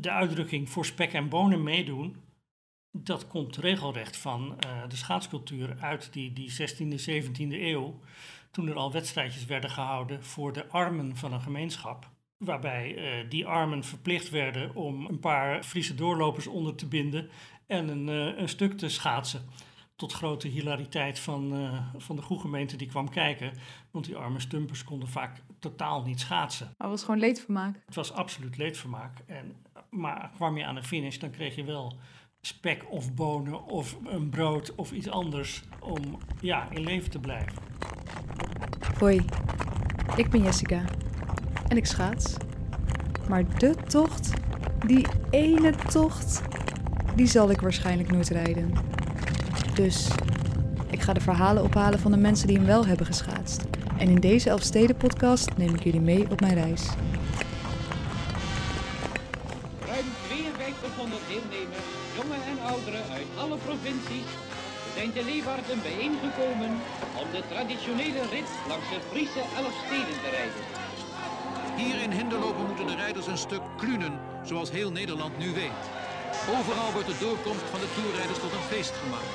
de uitdrukking voor spek en bonen meedoen, dat komt regelrecht van de schaatscultuur uit die, die 16e, 17e eeuw. Toen er al wedstrijdjes werden gehouden voor de armen van een gemeenschap. Waarbij die armen verplicht werden om een paar Friese doorlopers onder te binden en een, een stuk te schaatsen tot grote hilariteit van, van de gemeente die kwam kijken. Want die arme stumpers konden vaak totaal niet schaatsen. Maar het was gewoon leedvermaak? Het was absoluut leedvermaak. En, maar kwam je aan de finish, dan kreeg je wel spek of bonen of een brood of iets anders om ja, in leven te blijven. Hoi, ik ben Jessica en ik schaats. Maar de tocht, die ene tocht, die zal ik waarschijnlijk nooit rijden. Dus ik ga de verhalen ophalen van de mensen die hem wel hebben geschaatst. En in deze Elfsteden-podcast neem ik jullie mee op mijn reis. Alle provincies, zijn te Leeuwarden bijeengekomen om de traditionele rit langs de Friese Elfsteden te rijden. Hier in Hinderlopen moeten de rijders een stuk klunen, zoals heel Nederland nu weet. Overal wordt de doorkomst van de toerrijders tot een feest gemaakt.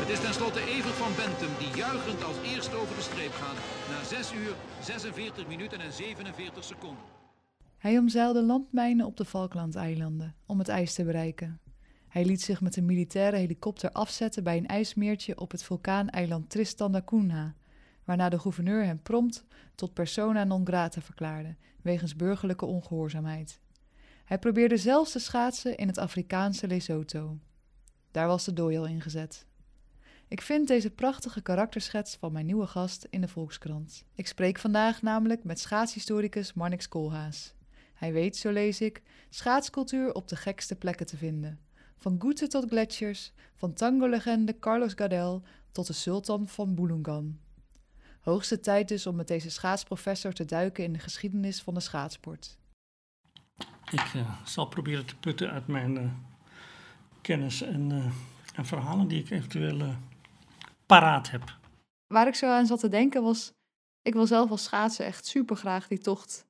Het is tenslotte Evert van Bentum die juichend als eerste over de streep gaat. Na 6 uur, 46 minuten en 47 seconden. Hij omzeilde landmijnen op de Falklandeilanden om het ijs te bereiken. Hij liet zich met een militaire helikopter afzetten bij een ijsmeertje op het vulkaaneiland Tristan da Cunha, waarna de gouverneur hem prompt tot persona non grata verklaarde wegens burgerlijke ongehoorzaamheid. Hij probeerde zelfs te schaatsen in het Afrikaanse Lesotho. Daar was de dooi al ingezet. Ik vind deze prachtige karakterschets van mijn nieuwe gast in de Volkskrant. Ik spreek vandaag namelijk met schaatshistoricus Marnix Koolhaas. Hij weet, zo lees ik, schaatscultuur op de gekste plekken te vinden. Van Goethe tot gletsjers, van tango-legende Carlos Gardel tot de sultan van Boulungan. Hoogste tijd dus om met deze schaatsprofessor te duiken in de geschiedenis van de schaatsport. Ik uh, zal proberen te putten uit mijn uh, kennis en, uh, en, verhalen die ik eventueel paraat heb. Waar ik zo aan zat te denken was, ik wil zelf als schaatsen echt super graag die tocht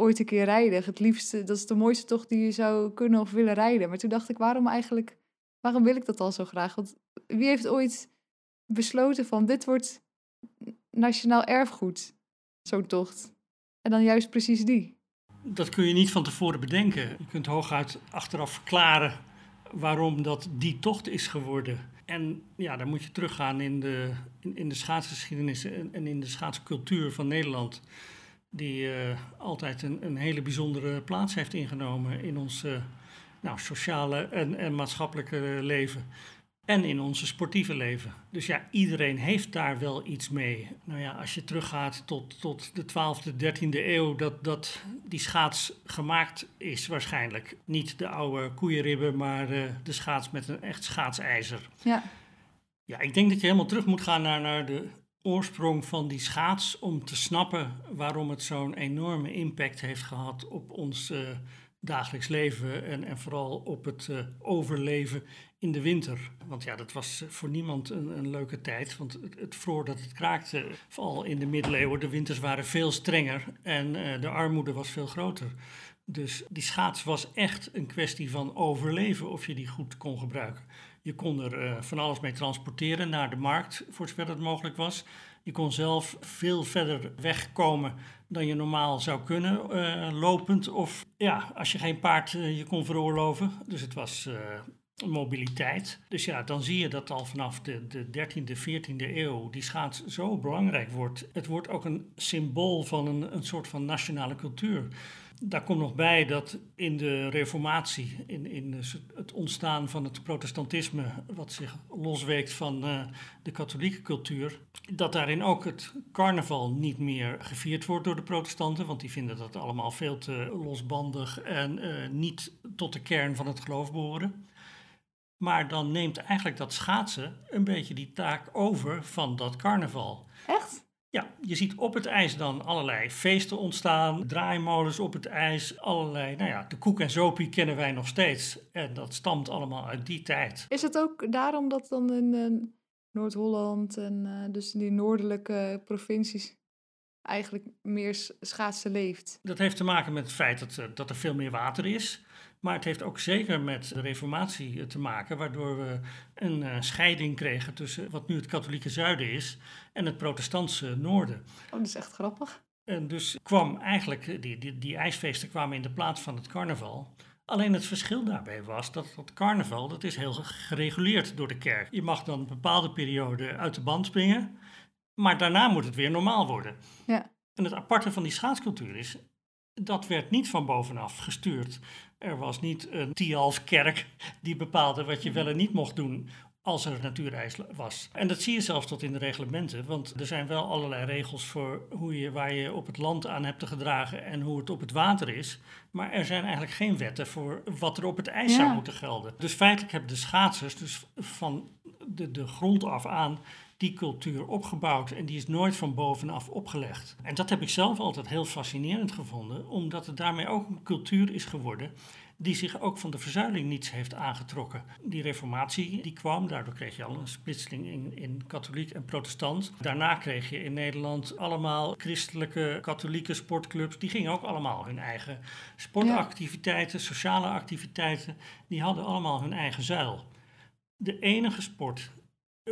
ooit een keer rijden. Het liefste, dat is de mooiste tocht die je zou kunnen of willen rijden. Maar toen dacht ik, waarom eigenlijk, waarom wil ik dat al zo graag? Want wie heeft ooit besloten van dit wordt nationaal erfgoed, zo'n tocht. En dan juist precies die. Dat kun je niet van tevoren bedenken. Je kunt hooguit achteraf verklaren waarom dat die tocht is geworden. En ja, dan moet je teruggaan in de, in, in de schaatsgeschiedenis en, in de schaatscultuur van Nederland. Die uh, altijd een, een, hele bijzondere plaats heeft ingenomen in ons uh, nou, sociale en, en maatschappelijke leven en in onze sportieve leven. Dus ja, iedereen heeft daar wel iets mee. Nou ja, als je teruggaat tot, tot de 12e, 13e eeuw, dat, dat die schaats gemaakt is waarschijnlijk. Niet de oude koeienribben, maar uh, de schaats met een echt schaatsijzer. Ja. Ja, ik denk dat je helemaal terug moet gaan naar, naar de oorsprong van die schaats om te snappen waarom het zo'n enorme impact heeft gehad op ons uh, dagelijks leven en, en vooral op het uh, overleven in de winter. Want ja, dat was voor niemand een, een leuke tijd. Want het, het vroor dat het kraakte, vooral in de middeleeuwen, de winters waren veel strenger en uh, de armoede was veel groter. Dus die schaats was echt een kwestie van overleven of je die goed kon gebruiken. Je kon er uh, van alles mee transporteren naar de markt, voor zover dat mogelijk was. Je kon zelf veel verder wegkomen dan je normaal zou kunnen, uh, lopend. Of ja, als je geen paard uh, je kon veroorloven. Dus het was mobiliteit. Dus ja, dan zie je dat al vanaf de, de 13e, 14e eeuw die schaats zo belangrijk wordt. Het wordt ook een symbool van een, een soort van nationale cultuur. Daar komt nog bij dat in de reformatie, in, in het ontstaan van het protestantisme, wat zich losweekt van uh, de katholieke cultuur, dat daarin ook het carnaval niet meer gevierd wordt door de protestanten, want die vinden dat allemaal veel te losbandig en uh, niet tot de kern van het geloof behoren. Maar dan neemt eigenlijk dat schaatsen een beetje die taak over van dat carnaval. Echt? Ja, je ziet op het ijs dan allerlei feesten ontstaan, draaimolens op het ijs, allerlei, nou ja, de koek en zopie kennen wij nog steeds. En dat stamt allemaal uit die tijd. Is het ook daarom dat dan in uh, Noord-Holland en uh, dus in die noordelijke provincies eigenlijk meer schaatsen leeft? Dat heeft te maken met het feit dat, eh, dat er veel meer water is. Maar het heeft ook zeker met de reformatie eh, te maken, waardoor we een eh, scheiding kregen tussen wat nu het katholieke zuiden is en het protestantse noorden. Oh, dat is echt grappig. En dus kwam eigenlijk, eh, die, die, die ijsfeesten kwamen in de plaats van het carnaval. Alleen het verschil daarbij was dat het carnaval, dat is heel gereguleerd door de kerk. Je mag dan een bepaalde periode uit de band springen, maar daarna moet het weer normaal worden. Ja. En het aparte van die schaatscultuur is, dat werd niet van bovenaf gestuurd. Er was niet een Tialf-kerk die bepaalde wat je wel en niet mocht doen als er natuurijs was. En dat zie je zelfs tot in de reglementen, want er zijn wel allerlei regels voor hoe je, waar je op het land aan hebt te gedragen en hoe het op het water is. Maar er zijn eigenlijk geen wetten voor wat er op het ijs zou moeten gelden. Dus feitelijk hebben de schaatsers dus van de, de grond af aan die cultuur opgebouwd en die is nooit van bovenaf opgelegd. En dat heb ik zelf altijd heel fascinerend gevonden, omdat het daarmee ook een cultuur is geworden die zich ook van de verzuiling niets heeft aangetrokken. Die reformatie die kwam, daardoor kreeg je al een splitsing in, in katholiek en protestant. Daarna kreeg je in Nederland allemaal christelijke katholieke sportclubs. Die gingen ook allemaal hun eigen sportactiviteiten, sociale activiteiten. Die hadden allemaal hun eigen zuil. De enige sport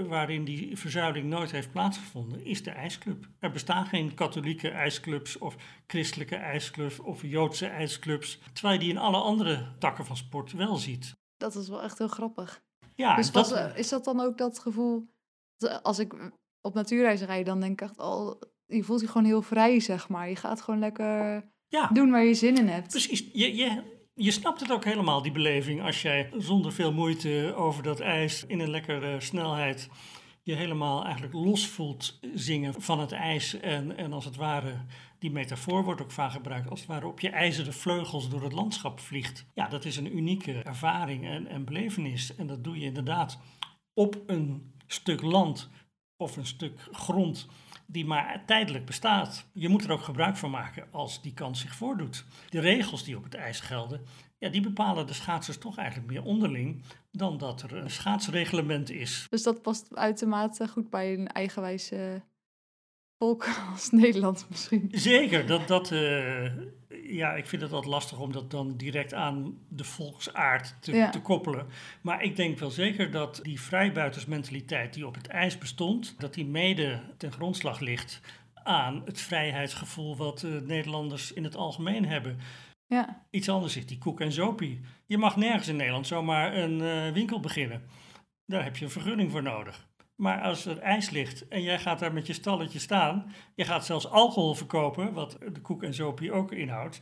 waarin die verzuiling nooit heeft plaatsgevonden, is de ijsclub. Er bestaan geen katholieke ijsclubs of christelijke ijsclubs of Joodse ijsclubs, terwijl je die in alle andere takken van sport wel ziet. Dat is wel echt heel grappig. Ja, dus dat, was, is dat dan ook dat gevoel... Als ik op natuurreis rijd, dan denk ik echt... Oh, je voelt je gewoon heel vrij, zeg maar. Je gaat gewoon lekker ja doen waar je zin in hebt. precies. Je, je, je snapt het ook helemaal, die beleving, als jij zonder veel moeite over dat ijs in een lekkere snelheid je helemaal eigenlijk los voelt zingen van het ijs. En, en als het ware, die metafoor wordt ook vaak gebruikt, als het ware op je ijzeren vleugels door het landschap vliegt. Ja, dat is een unieke ervaring en, en belevenis. En dat doe je inderdaad op een stuk land of een stuk grond die maar tijdelijk bestaat. Je moet er ook gebruik van maken als die kans zich voordoet. De regels die op het ijs gelden, ja, die bepalen de schaatsers toch eigenlijk meer onderling dan dat er een schaatsreglement is. Dus dat past uitermate goed bij een eigenwijze volk als Nederland misschien. Zeker, dat, dat, eh, ja, ik vind het altijd lastig om dat dan direct aan de volksaard te, Ja. te koppelen. Maar ik denk wel zeker dat die vrijbuitersmentaliteit die op het ijs bestond, dat die mede ten grondslag ligt aan het vrijheidsgevoel wat eh, Nederlanders in het algemeen hebben. Ja, Iets anders is die koek en zopie. Je mag nergens in Nederland zomaar een eh, winkel beginnen. Daar heb je een vergunning voor nodig. Maar als er ijs ligt en jij gaat daar met je stalletje staan, je gaat zelfs alcohol verkopen, wat de koek en zopie ook inhoudt,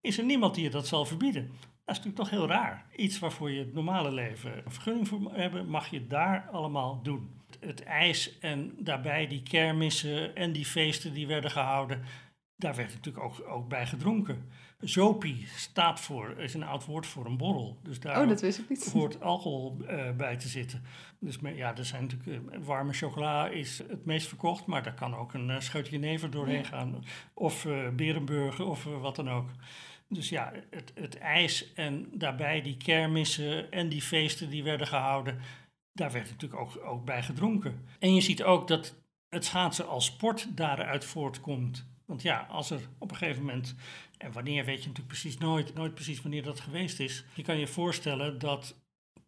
is er niemand die je dat zal verbieden. Dat is natuurlijk toch heel raar. Iets waarvoor je het normale leven een vergunning voor hebben, mag je daar allemaal doen. Het ijs en daarbij die kermissen en die feesten die werden gehouden, daar werd natuurlijk ook, ook bij gedronken. Zopie staat voor, is een oud woord voor een borrel. Dus daar oh, dat wist ik niet. hoort alcohol eh, bij te zitten. Dus me- ja, er zijn natuurlijk eh, warme chocola is het meest verkocht, maar daar kan ook een uh, scheutje never doorheen gaan. Of Berenburger of wat dan ook. Dus ja, het, het ijs en daarbij die kermissen en die feesten die werden gehouden, daar werd natuurlijk ook, ook bij gedronken. En je ziet ook dat het schaatsen als sport daaruit voortkomt. Want ja, als er op een gegeven moment, en wanneer weet je natuurlijk precies nooit, nooit precies wanneer dat geweest is. Je kan je voorstellen dat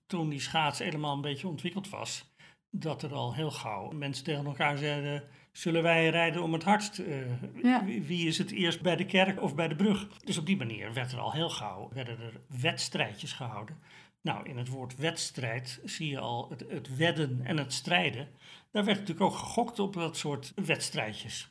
toen die schaats helemaal een beetje ontwikkeld was, dat er al heel gauw mensen tegen elkaar zeiden, zullen wij rijden om het hardst? Eh, Ja. wie is het eerst bij de kerk of bij de brug? Dus op die manier werd er al heel gauw, werden er wedstrijdjes gehouden. Nou, in het woord wedstrijd zie je al het, het wedden en het strijden. Daar werd natuurlijk ook gegokt op dat soort wedstrijdjes.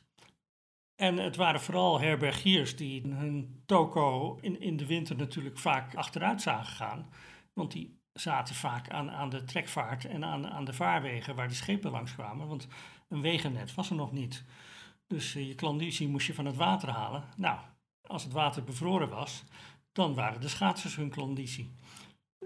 En het waren vooral herbergiers die hun toko in, in de winter natuurlijk vaak achteruit zagen gaan. Want die zaten vaak aan, aan de trekvaart en aan, aan de vaarwegen waar de schepen langs kwamen. Want een wegennet was er nog niet. Dus eh, je klandizie moest je van het water halen. Nou, als het water bevroren was, dan waren de schaatsers hun klandizie.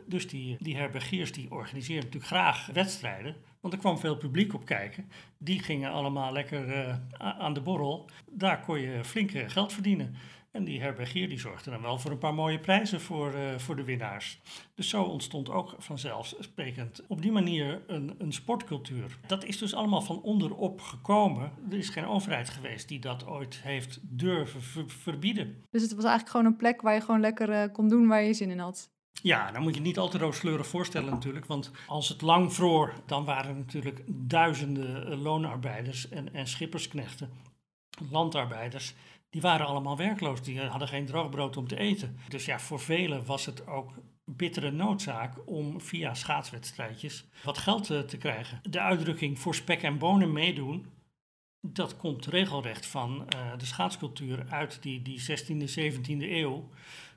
Dus die, die herbergiers die organiseerden natuurlijk graag wedstrijden. Want er kwam veel publiek op kijken. Die gingen allemaal lekker uh, aan de borrel. Daar kon je flink geld verdienen. En die herbergier die zorgde dan wel voor een paar mooie prijzen voor, uh, voor de winnaars. Dus zo ontstond ook vanzelfsprekend op die manier een, een sportcultuur. Dat is dus allemaal van onderop gekomen. Er is geen overheid geweest die dat ooit heeft durven ver verbieden. Dus het was eigenlijk gewoon een plek waar je gewoon lekker kon doen waar je zin in had? Ja, dan moet je niet al te rooskleurig voorstellen natuurlijk. Want als het lang vroor, dan waren er natuurlijk duizenden loonarbeiders en, en schippersknechten, landarbeiders die waren allemaal werkloos. Die hadden geen droog brood om te eten. Dus ja, voor velen was het ook bittere noodzaak om via schaatswedstrijdjes wat geld te, te krijgen. De uitdrukking voor spek en bonen meedoen, dat komt regelrecht van uh, de schaatscultuur uit die, die 16e, 17e eeuw.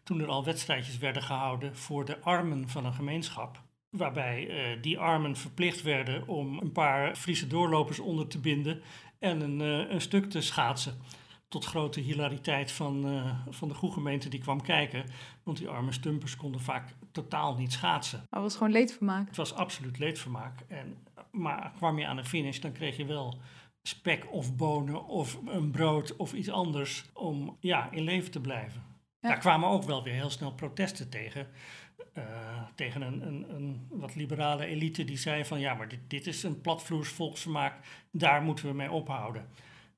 Toen er al wedstrijdjes werden gehouden voor de armen van een gemeenschap. Waarbij uh, die armen verplicht werden om een paar Friese doorlopers onder te binden en een, uh, een stuk te schaatsen tot grote hilariteit van, van de gemeente die kwam kijken. Want die arme stumpers konden vaak totaal niet schaatsen. Maar het was gewoon leedvermaak? Het was absoluut leedvermaak. En, maar kwam je aan de finish, dan kreeg je wel spek of bonen of een brood of iets anders om ja, in leven te blijven. Daar kwamen ook wel weer heel snel protesten tegen. Uh, tegen een, een, een, wat liberale elite die zei van ja, maar dit, dit is een platvloers volksvermaak, daar moeten we mee ophouden.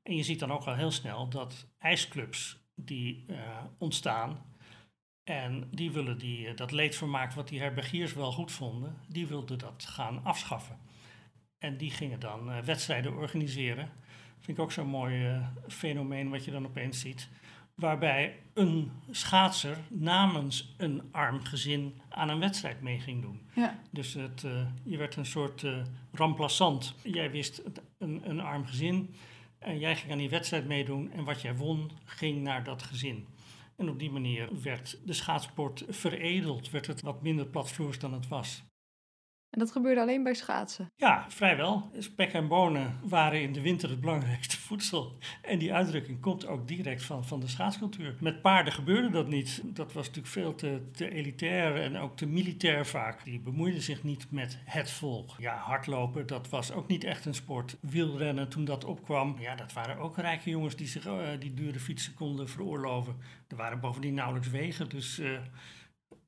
En je ziet dan ook al heel snel dat ijsclubs die uh, ontstaan. En die willen die, uh, dat leedvermaak wat die herbergiers wel goed vonden, die wilden dat gaan afschaffen. En die gingen dan uh, wedstrijden organiseren. Vind ik ook zo'n mooi fenomeen wat je dan opeens ziet. Waarbij een schaatser namens een arm gezin aan een wedstrijd mee ging doen. Ja. Dus het, je werd een soort remplaçant. Jij wist een, een arm gezin en jij ging aan die wedstrijd meedoen en wat jij won ging naar dat gezin. En op die manier werd de schaatsport veredeld, werd het wat minder platvloers dan het was. En dat gebeurde alleen bij schaatsen? Ja, vrijwel. Spek en bonen waren in de winter het belangrijkste voedsel. En die uitdrukking komt ook direct van, van de schaatscultuur. Met paarden gebeurde dat niet. Dat was natuurlijk veel te, te elitair en ook te militair vaak. Die bemoeiden zich niet met het volk. Ja, hardlopen, dat was ook niet echt een sport. Wielrennen, toen dat opkwam, ja, dat waren ook rijke jongens die zich uh, die dure fietsen konden veroorloven. Er waren bovendien nauwelijks wegen, dus... Uh,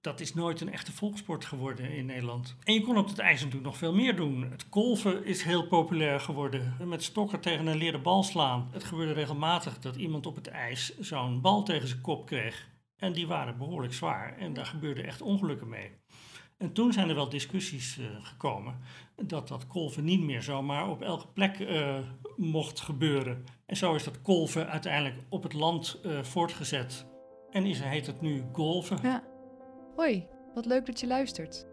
dat is nooit een echte volkssport geworden in Nederland. En je kon op het ijs natuurlijk nog veel meer doen. Het kolven is heel populair geworden. Met stokken tegen een leren bal slaan. Het gebeurde regelmatig dat iemand op het ijs zo'n bal tegen zijn kop kreeg. En die waren behoorlijk zwaar. En daar gebeurden echt ongelukken mee. En toen zijn er wel discussies uh, gekomen dat dat kolven niet meer zomaar op elke plek uh, mocht gebeuren. En zo is dat kolven uiteindelijk op het land uh, voortgezet. En is, heet het nu golven. Ja. Hoi, wat leuk dat je luistert.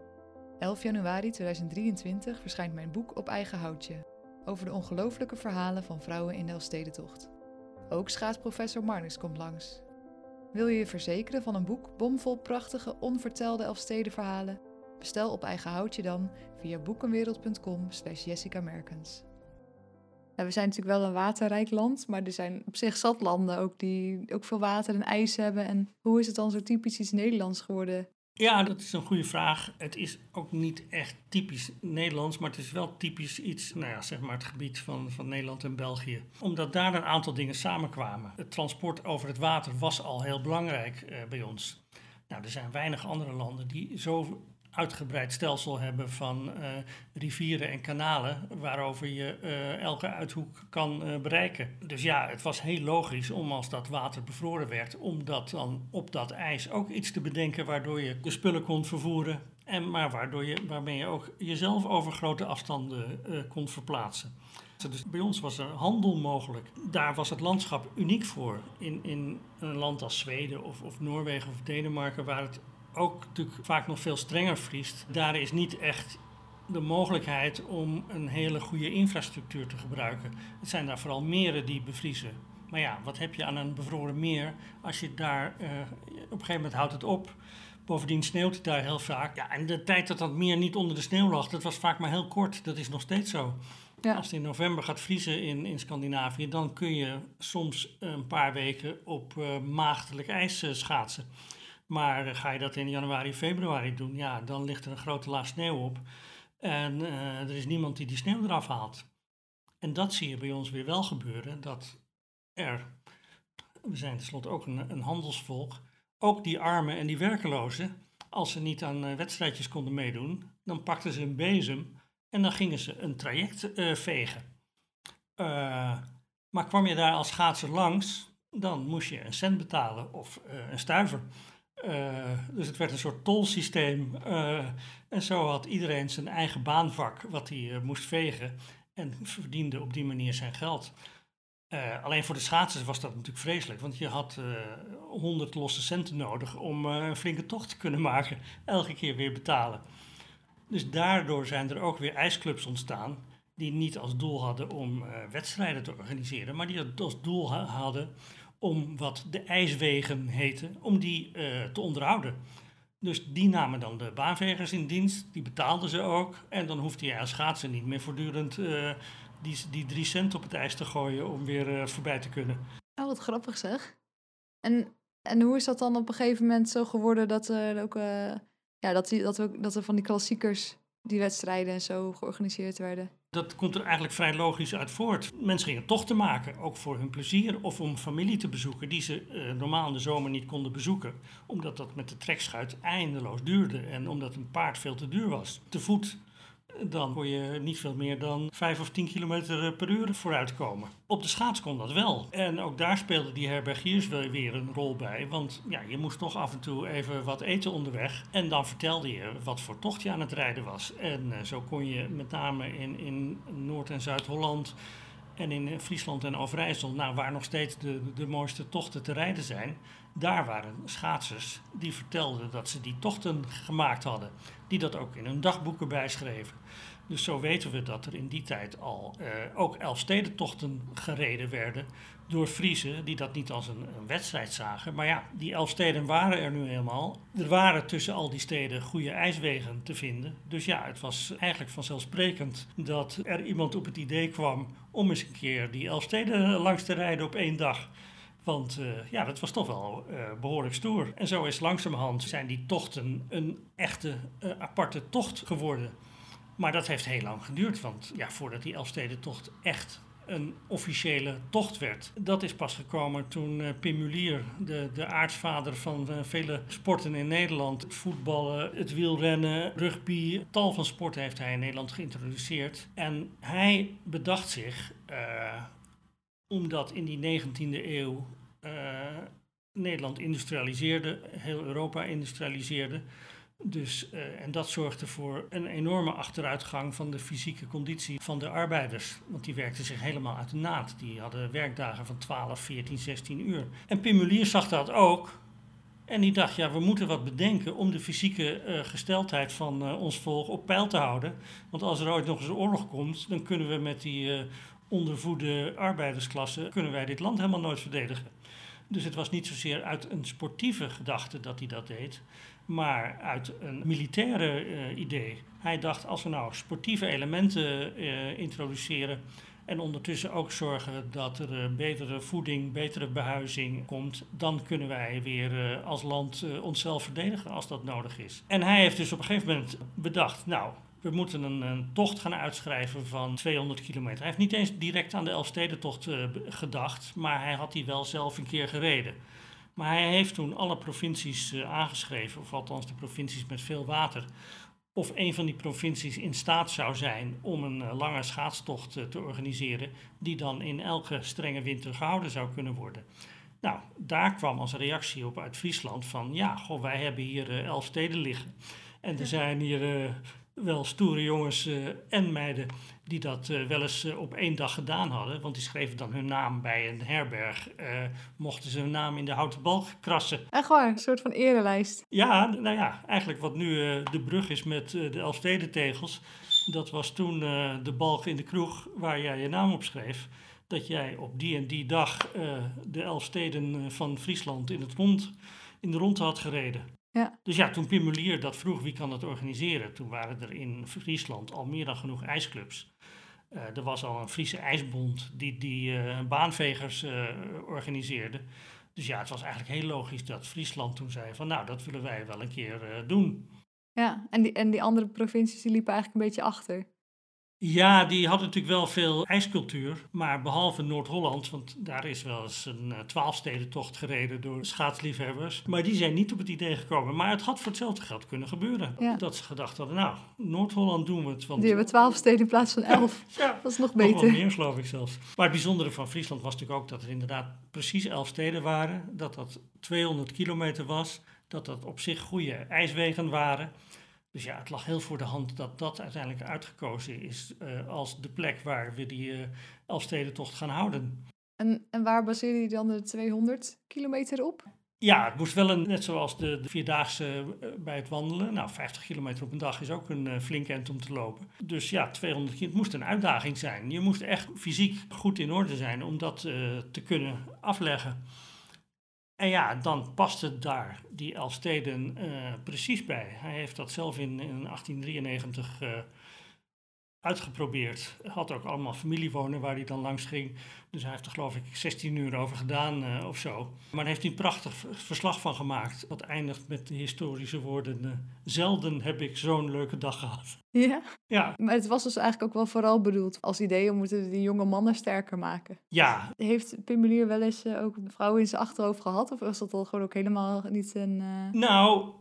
11 januari 2023 verschijnt mijn boek Op eigen houtje over de ongelooflijke verhalen van vrouwen in de Elfstedentocht. Ook schaatsprofessor Marnix komt langs. Wil je je verzekeren van een boek bomvol prachtige, onvertelde Elfstedenverhalen? Bestel op eigen houtje dan via boekenwereld.com slash Jessica Merkens. We zijn natuurlijk wel een waterrijk land, maar er zijn op zich zat landen ook die ook veel water en ijs hebben. En hoe is het dan zo typisch iets Nederlands geworden? Ja, dat is een goede vraag. Het is ook niet echt typisch Nederlands, maar het is wel typisch iets, nou ja, zeg maar het gebied van, van Nederland en België. Omdat daar een aantal dingen samenkwamen. Het transport over het water was al heel belangrijk uh, bij ons. Nou, er zijn weinig andere landen die zo uitgebreid stelsel hebben van uh, rivieren en kanalen waarover je uh, elke uithoek kan uh, bereiken. Dus ja, het was heel logisch om als dat water bevroren werd, om dat dan op dat ijs ook iets te bedenken waardoor je de spullen kon vervoeren. En maar waardoor je, waarmee je ook jezelf over grote afstanden kon verplaatsen. Dus bij ons was er handel mogelijk. Daar was het landschap uniek voor. In, in een land als Zweden of, of Noorwegen of Denemarken, waar het ook natuurlijk vaak nog veel strenger vriest, daar is niet echt de mogelijkheid om een hele goede infrastructuur te gebruiken. Het zijn daar vooral meren die bevriezen. Maar ja, wat heb je aan een bevroren meer als je daar uh, op een gegeven moment houdt het op. Bovendien sneeuwt het daar heel vaak. Ja, en de tijd dat dat meer niet onder de sneeuw lag, dat was vaak maar heel kort. Dat is nog steeds zo. Ja. Als het in november gaat vriezen in, in Scandinavië, dan kun je soms een paar weken op uh, maagdelijk ijs uh, schaatsen. Maar ga je dat in januari, februari doen, ja, dan ligt er een grote laag sneeuw op. En er is niemand die die sneeuw eraf haalt. En dat zie je bij ons weer wel gebeuren, dat er, we zijn tenslotte ook een, een handelsvolk, ook die armen en die werkelozen, als ze niet aan wedstrijdjes konden meedoen, dan pakten ze een bezem en dan gingen ze een traject vegen. Maar kwam je daar als schaatser langs, dan moest je een cent betalen of een stuiver. Dus het werd een soort tolsysteem. en zo had iedereen zijn eigen baanvak wat hij moest vegen. En verdiende op die manier zijn geld. alleen voor de schaatsers was dat natuurlijk vreselijk. Want je had honderd losse centen nodig om een flinke tocht te kunnen maken. Elke keer weer betalen. Dus daardoor zijn er ook weer ijsclubs ontstaan die niet als doel hadden om wedstrijden te organiseren, maar die als doel ha hadden om wat de ijswegen heten, om die uh, te onderhouden. Dus die namen dan de baanvegers in dienst, die betaalden ze ook. En dan hoefde je als schaatsen niet meer voortdurend uh, die, die drie cent op het ijs te gooien om weer voorbij te kunnen. Oh, wat grappig zeg. En, en hoe is dat dan op een gegeven moment zo geworden dat er ook ja, dat, die, dat, we, dat er van die klassiekers, die wedstrijden en zo georganiseerd werden. Dat komt er eigenlijk vrij logisch uit voort. Mensen gingen tochten maken, ook voor hun plezier of om familie te bezoeken die ze uh, normaal in de zomer niet konden bezoeken. Omdat dat met de trekschuit eindeloos duurde en omdat een paard veel te duur was. Te voet dan kon je niet veel meer dan 5 of 10 kilometer per uur vooruitkomen. Op de schaats kon dat wel. En ook daar speelden die herbergiers weer een rol bij. Want ja, je moest toch af en toe even wat eten onderweg. En dan vertelde je wat voor tocht je aan het rijden was. En uh, zo kon je met name in, in Noord- en Zuid-Holland en in Friesland en Overijssel, nou, waar nog steeds de, de mooiste tochten te rijden zijn, daar waren schaatsers die vertelden dat ze die tochten gemaakt hadden. Die dat ook in hun dagboeken bijschreven. Dus zo weten we dat er in die tijd al uh, ook Elfstedentochten gereden werden door Friesen die dat niet als een, een, wedstrijd zagen. Maar ja, die Elfsteden waren er nu helemaal. Er waren tussen al die steden goede ijswegen te vinden. Dus ja, het was eigenlijk vanzelfsprekend dat er iemand op het idee kwam om eens een keer die Elfsteden langs te rijden op één dag. Want uh, ja, dat was toch wel uh, behoorlijk stoer. En zo is langzamerhand zijn die tochten een echte uh, aparte tocht geworden. Maar dat heeft heel lang geduurd, want ja, voordat die Elfstedentocht echt een officiële tocht werd. Dat is pas gekomen toen uh, Pim Mulier, de, de aartsvader van vele sporten in Nederland, voetballen, het wielrennen, rugby, tal van sporten heeft hij in Nederland geïntroduceerd. En hij bedacht zich, omdat in die 19e eeuw Nederland industrialiseerde, heel Europa industrialiseerde, dus, uh, en dat zorgde voor een enorme achteruitgang van de fysieke conditie van de arbeiders. Want die werkten zich helemaal uit de naad. Die hadden werkdagen van 12, 14, 16 uur. En Pimulier zag dat ook. En die dacht, ja, we moeten wat bedenken om de fysieke uh, gesteldheid van ons volk op peil te houden. Want als er ooit nog eens een oorlog komt, dan kunnen we met die ondervoede arbeidersklasse, kunnen wij dit land helemaal nooit verdedigen. Dus het was niet zozeer uit een sportieve gedachte dat hij dat deed, maar uit een militaire uh, idee. Hij dacht, als we nou sportieve elementen uh, introduceren en ondertussen ook zorgen dat er uh, betere voeding, betere behuizing komt, dan kunnen wij weer als land onszelf verdedigen als dat nodig is. En hij heeft dus op een gegeven moment bedacht, nou, we moeten een, een, tocht gaan uitschrijven van 200 kilometer. Hij heeft niet eens direct aan de Elfstedentocht uh, gedacht, maar hij had die wel zelf een keer gereden. Maar hij heeft toen alle provincies uh, aangeschreven, of althans de provincies met veel water, of een van die provincies in staat zou zijn om een uh, lange schaatstocht te organiseren, die dan in elke strenge winter gehouden zou kunnen worden. Nou, daar kwam als reactie op uit Friesland van, ja, goh, wij hebben hier elf steden liggen. En er zijn hier wel stoere jongens uh, en meiden die dat uh, wel eens uh, op één dag gedaan hadden. Want die schreven dan hun naam bij een herberg. mochten ze hun naam in de houten balk krassen. Echt waar, een soort van erelijst. Ja, nou ja, eigenlijk wat nu de brug is met de Elfstedentegels. Dat was toen de balk in de kroeg waar jij je naam op schreef. Dat jij op die en die dag de Elfsteden van Friesland in, het rond, in de rond had gereden. Ja. Dus ja, toen Pim Mulier dat vroeg wie kan dat organiseren, toen waren er in Friesland al meer dan genoeg ijsclubs. Uh, er was al een Friese ijsbond die, die uh, baanvegers uh, organiseerde. Dus ja, het was eigenlijk heel logisch dat Friesland toen zei van nou, dat willen wij wel een keer doen. Ja, en die, en die andere provincies die liepen eigenlijk een beetje achter. Ja, die hadden natuurlijk wel veel ijscultuur, maar behalve Noord-Holland, want daar is wel eens een uh, twaalfstedentocht gereden door schaatsliefhebbers, maar die zijn niet op het idee gekomen. Maar het had voor hetzelfde geld kunnen gebeuren. Ja. Dat ze gedacht hadden, nou, Noord-Holland doen we het. Want... Die hebben twaalf steden in plaats van elf. ja, dat is nog beter. Nog meer, geloof ik zelfs. Maar het bijzondere van Friesland was natuurlijk ook dat er inderdaad precies elf steden waren, dat dat 200 kilometer was, dat dat op zich goede ijswegen waren. Dus ja, het lag heel voor de hand dat dat uiteindelijk uitgekozen is uh, als de plek waar we die uh, Elfstedentocht gaan houden. En, en waar baseerde je dan de 200 kilometer op? Ja, het moest wel een, net zoals de, de vierdaagse uh, bij het wandelen. Nou, 50 kilometer op een dag is ook een uh, flink end om te lopen. Dus ja, 200 kilometer, het moest een uitdaging zijn. Je moest echt fysiek goed in orde zijn om dat te kunnen afleggen. En ja, dan paste daar die Elfsteden uh, precies bij. Hij heeft dat zelf in, in 1893 uh, uitgeprobeerd. Had ook allemaal familie wonen waar hij dan langs ging. Dus hij heeft er geloof ik 16 uur over gedaan uh, of zo. Maar daar heeft hij een prachtig verslag van gemaakt. Dat eindigt met de historische woorden... Uh, zelden heb ik zo'n leuke dag gehad. Ja? Ja. Maar het was dus eigenlijk ook wel vooral bedoeld als idee... om moeten die jonge mannen sterker maken. Ja. Heeft Pimmelier wel eens uh, ook vrouwen in zijn achterhoofd gehad? Of was dat al gewoon ook helemaal niet een... Nou...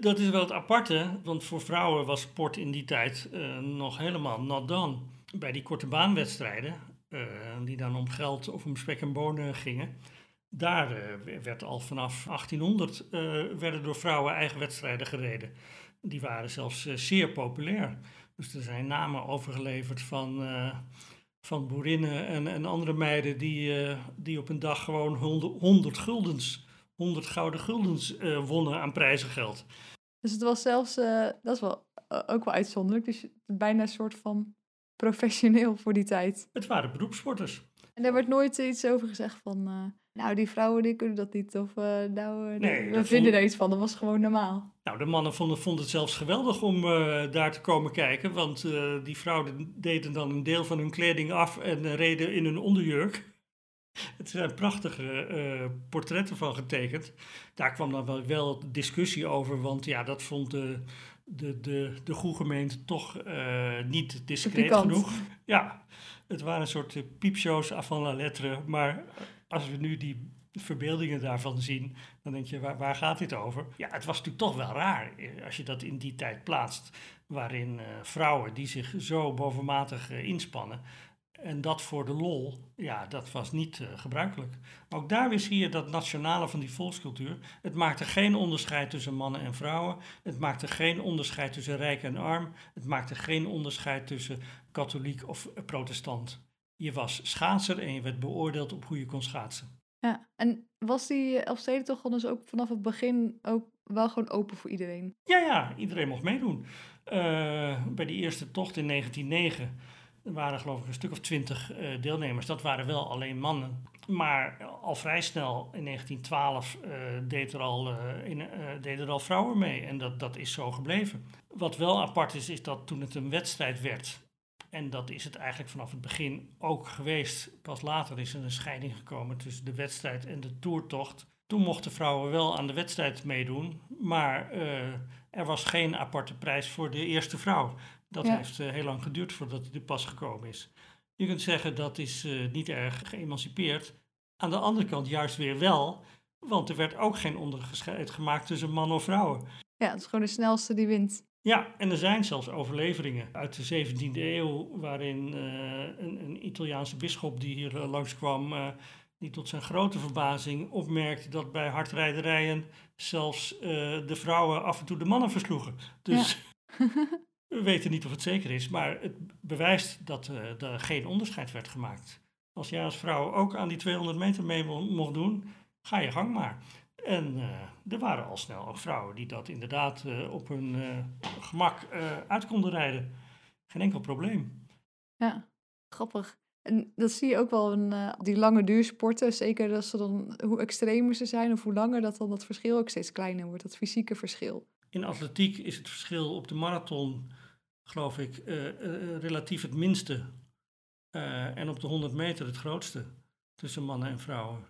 Dat is wel het aparte, want voor vrouwen was sport in die tijd uh, nog helemaal not. Bij die korte baanwedstrijden, uh, die dan om geld of om spek en bonen gingen, daar uh, werd al vanaf 1800 werden door vrouwen eigen wedstrijden gereden. Die waren zelfs zeer populair. Dus er zijn namen overgeleverd van, van boerinnen en, en andere meiden die, die op een dag gewoon 100, 100 guldens 100 gouden guldens uh, wonnen aan prijzengeld. Dus het was zelfs, uh, dat is wel uh, ook wel uitzonderlijk, dus bijna een soort van professioneel voor die tijd. Het waren beroepssporters. En daar werd nooit iets over gezegd van, nou die vrouwen die kunnen dat niet, of nou nee, we vinden er iets van, dat was gewoon normaal. Nou, de mannen vonden, vonden het zelfs geweldig om daar te komen kijken, want die vrouwen deden dan een deel van hun kleding af en reden in hun onderjurk. Het zijn prachtige uh, portretten van getekend. Daar kwam dan wel, wel discussie over, want ja, dat vond de, de, de, de goede gemeente toch uh, niet discreet genoeg. Ja, het waren een soort uh, piepshows avant la lettre. Maar als we nu die verbeeldingen daarvan zien, dan denk je, waar, waar gaat dit over? Ja, het was natuurlijk toch wel raar als je dat in die tijd plaatst, waarin vrouwen die zich zo bovenmatig inspannen, en dat voor de lol, ja, dat was niet uh, gebruikelijk. Ook daar weer zie je dat nationale van die volkscultuur. Het maakte geen onderscheid tussen mannen en vrouwen. Het maakte geen onderscheid tussen rijk en arm. Het maakte geen onderscheid tussen katholiek of protestant. Je was schaatser en je werd beoordeeld op hoe je kon schaatsen. Ja, en was die Elfstedentocht dus ook vanaf het begin ook wel gewoon open voor iedereen? Ja, ja, iedereen mocht meedoen. Uh, bij die eerste tocht in 1909 er waren geloof ik een stuk of twintig uh, deelnemers. Dat waren wel alleen mannen. Maar al vrij snel in 1912 uh, deed, er al, uh, in, deden er al vrouwen mee. En dat, dat is zo gebleven. Wat wel apart is, is dat toen het een wedstrijd werd. En dat is het eigenlijk vanaf het begin ook geweest. Pas later is er een scheiding gekomen tussen de wedstrijd en de toertocht. Toen mochten vrouwen wel aan de wedstrijd meedoen, maar er was geen aparte prijs voor de eerste vrouw. Dat heeft uh, heel lang geduurd voordat hij er pas gekomen is. Je kunt zeggen dat is uh, niet erg geëmancipeerd. Aan de andere kant juist weer wel, want er werd ook geen onderscheid gemaakt tussen man of vrouwen. Ja, het is gewoon de snelste die wint. Ja, en er zijn zelfs overleveringen uit de 17e eeuw, waarin uh, een, een, Italiaanse bisschop die hier langskwam, uh, die tot zijn grote verbazing opmerkte dat bij hardrijderijen zelfs de vrouwen af en toe de mannen versloegen. Dus ja. We weten niet of het zeker is, maar het bewijst dat uh, er geen onderscheid werd gemaakt. Als jij als vrouw ook aan die 200 meter mee mocht doen, ga je gang maar. En uh, er waren al snel ook vrouwen die dat inderdaad uh, op hun gemak uit konden rijden. Geen enkel probleem. Ja, grappig. En dat zie je ook wel in die lange duursporten. Zeker als ze dan, hoe extremer ze zijn of hoe langer, dat dan dat verschil ook steeds kleiner wordt. Dat fysieke verschil. In atletiek is het verschil op de marathon geloof ik, uh, uh, relatief het minste. Uh, en op de 100 meter het grootste tussen mannen en vrouwen.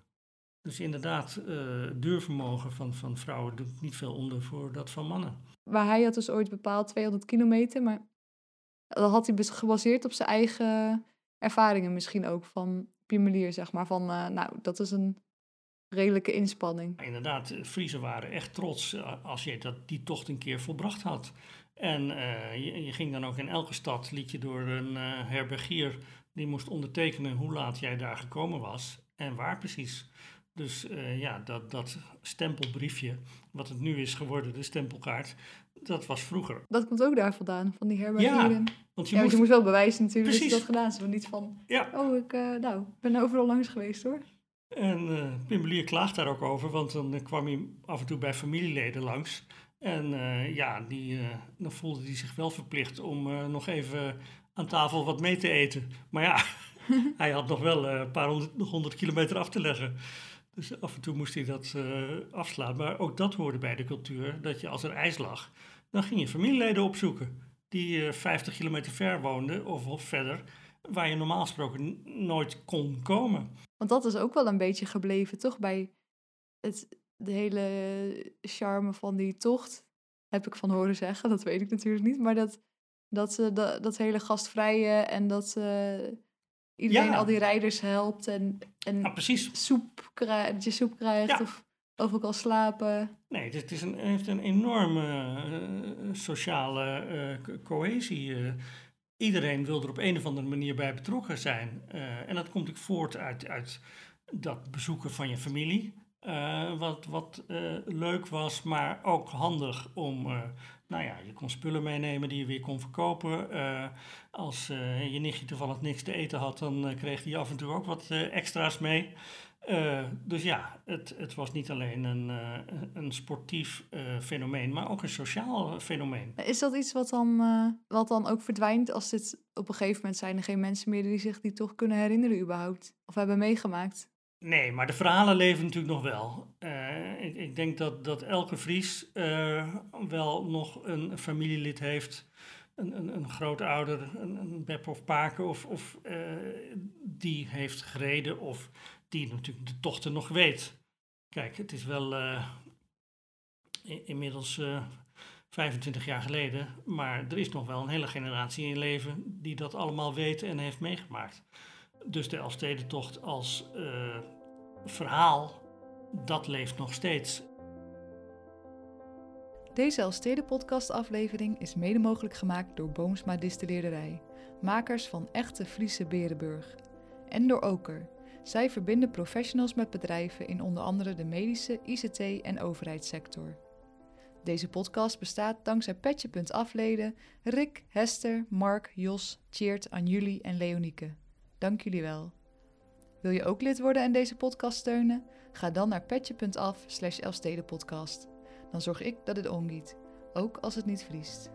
Dus inderdaad, uh, duurvermogen van, van vrouwen doet niet veel onder voor dat van mannen. Maar hij had dus ooit bepaald 200 kilometer, maar dat had hij gebaseerd op zijn eigen ervaringen misschien ook van Piemelier, zeg maar. Van, uh, nou, dat is een redelijke inspanning. Inderdaad, Friesen waren echt trots eh, als je dat, die tocht een keer volbracht had. En uh, je, je, ging dan ook in elke stad, liet je door een uh, herbergier, die moest ondertekenen hoe laat jij daar gekomen was en waar precies. Dus uh, ja, dat, dat stempelbriefje, wat het nu is geworden, de stempelkaart, dat was vroeger. Dat komt ook daar vandaan, van die herbergieren. Ja, want je, ja, moest... je moest wel bewijzen natuurlijk Precies. dat je dat gedaan is. Maar niet van, Ja. oh, ik nou, ben overal langs geweest hoor. En uh, Pimbelier klaagt daar ook over, want dan kwam hij af en toe bij familieleden langs. En uh, ja, die, dan voelde hij zich wel verplicht om nog even aan tafel wat mee te eten. Maar ja, hij had nog wel een paar honderd, nog honderd kilometer af te leggen. Dus af en toe moest hij dat afslaan. Maar ook dat hoorde bij de cultuur, dat je als er ijs lag, dan ging je familieleden opzoeken. Die 50 kilometer ver woonden of, of verder, waar je normaal gesproken nooit kon komen. Want dat is ook wel een beetje gebleven, toch? Bij het, de hele charme van die tocht. Heb ik van horen zeggen, dat weet ik natuurlijk niet. Maar dat, dat, ze dat, dat hele gastvrije en dat ze iedereen Ja. al die rijders helpt. En, en Ja, precies. soep krijgt, dat je soep krijgt Ja. of overal kan slapen. Nee, het is een, heeft een enorme eh, sociale eh, co- cohesie. eh. iedereen wil er op een of andere manier bij betrokken zijn. Eh, en dat komt ook voort uit, uit dat bezoeken van je familie. Eh, wat wat eh, leuk was, maar ook handig om. eh, nou ja, je kon spullen meenemen die je weer kon verkopen. Als je nichtje toevallig niks te eten had, dan kreeg hij af en toe ook wat extra's mee. Dus ja, het, het was niet alleen een, een sportief fenomeen, maar ook een sociaal fenomeen. Is dat iets wat dan, wat dan ook verdwijnt als dit op een gegeven moment zijn er geen mensen meer die zich die toch kunnen herinneren überhaupt? Of hebben meegemaakt? Nee, maar de verhalen leven natuurlijk nog wel. Eh, ik, ik denk dat, dat elke Fries eh, wel nog een familielid heeft, een, een, een grootouder, een, een bep of paken, of, of eh, die heeft gereden of die natuurlijk de tochten nog weet. Kijk, het is wel eh, i- inmiddels eh, 25 jaar geleden, maar er is nog wel een hele generatie in leven die dat allemaal weet en heeft meegemaakt. Dus de Elfstedentocht als eh, verhaal, dat leeft nog steeds. Deze Elstede podcast aflevering is mede mogelijk gemaakt door Boomsma Distilleerderij, makers van echte Friese Berenburg. En door Oker. Zij verbinden professionals met bedrijven in onder andere de medische, ICT en overheidssector. Deze podcast bestaat dankzij Petje.afleden, Rick, Hester, Mark, Jos, Tjeerd, Anjuli en Leonieke. Dank jullie wel. Wil je ook lid worden en deze podcast steunen? Ga dan naar petje.af slash. Dan zorg ik dat het omgiet, ook als het niet vriest.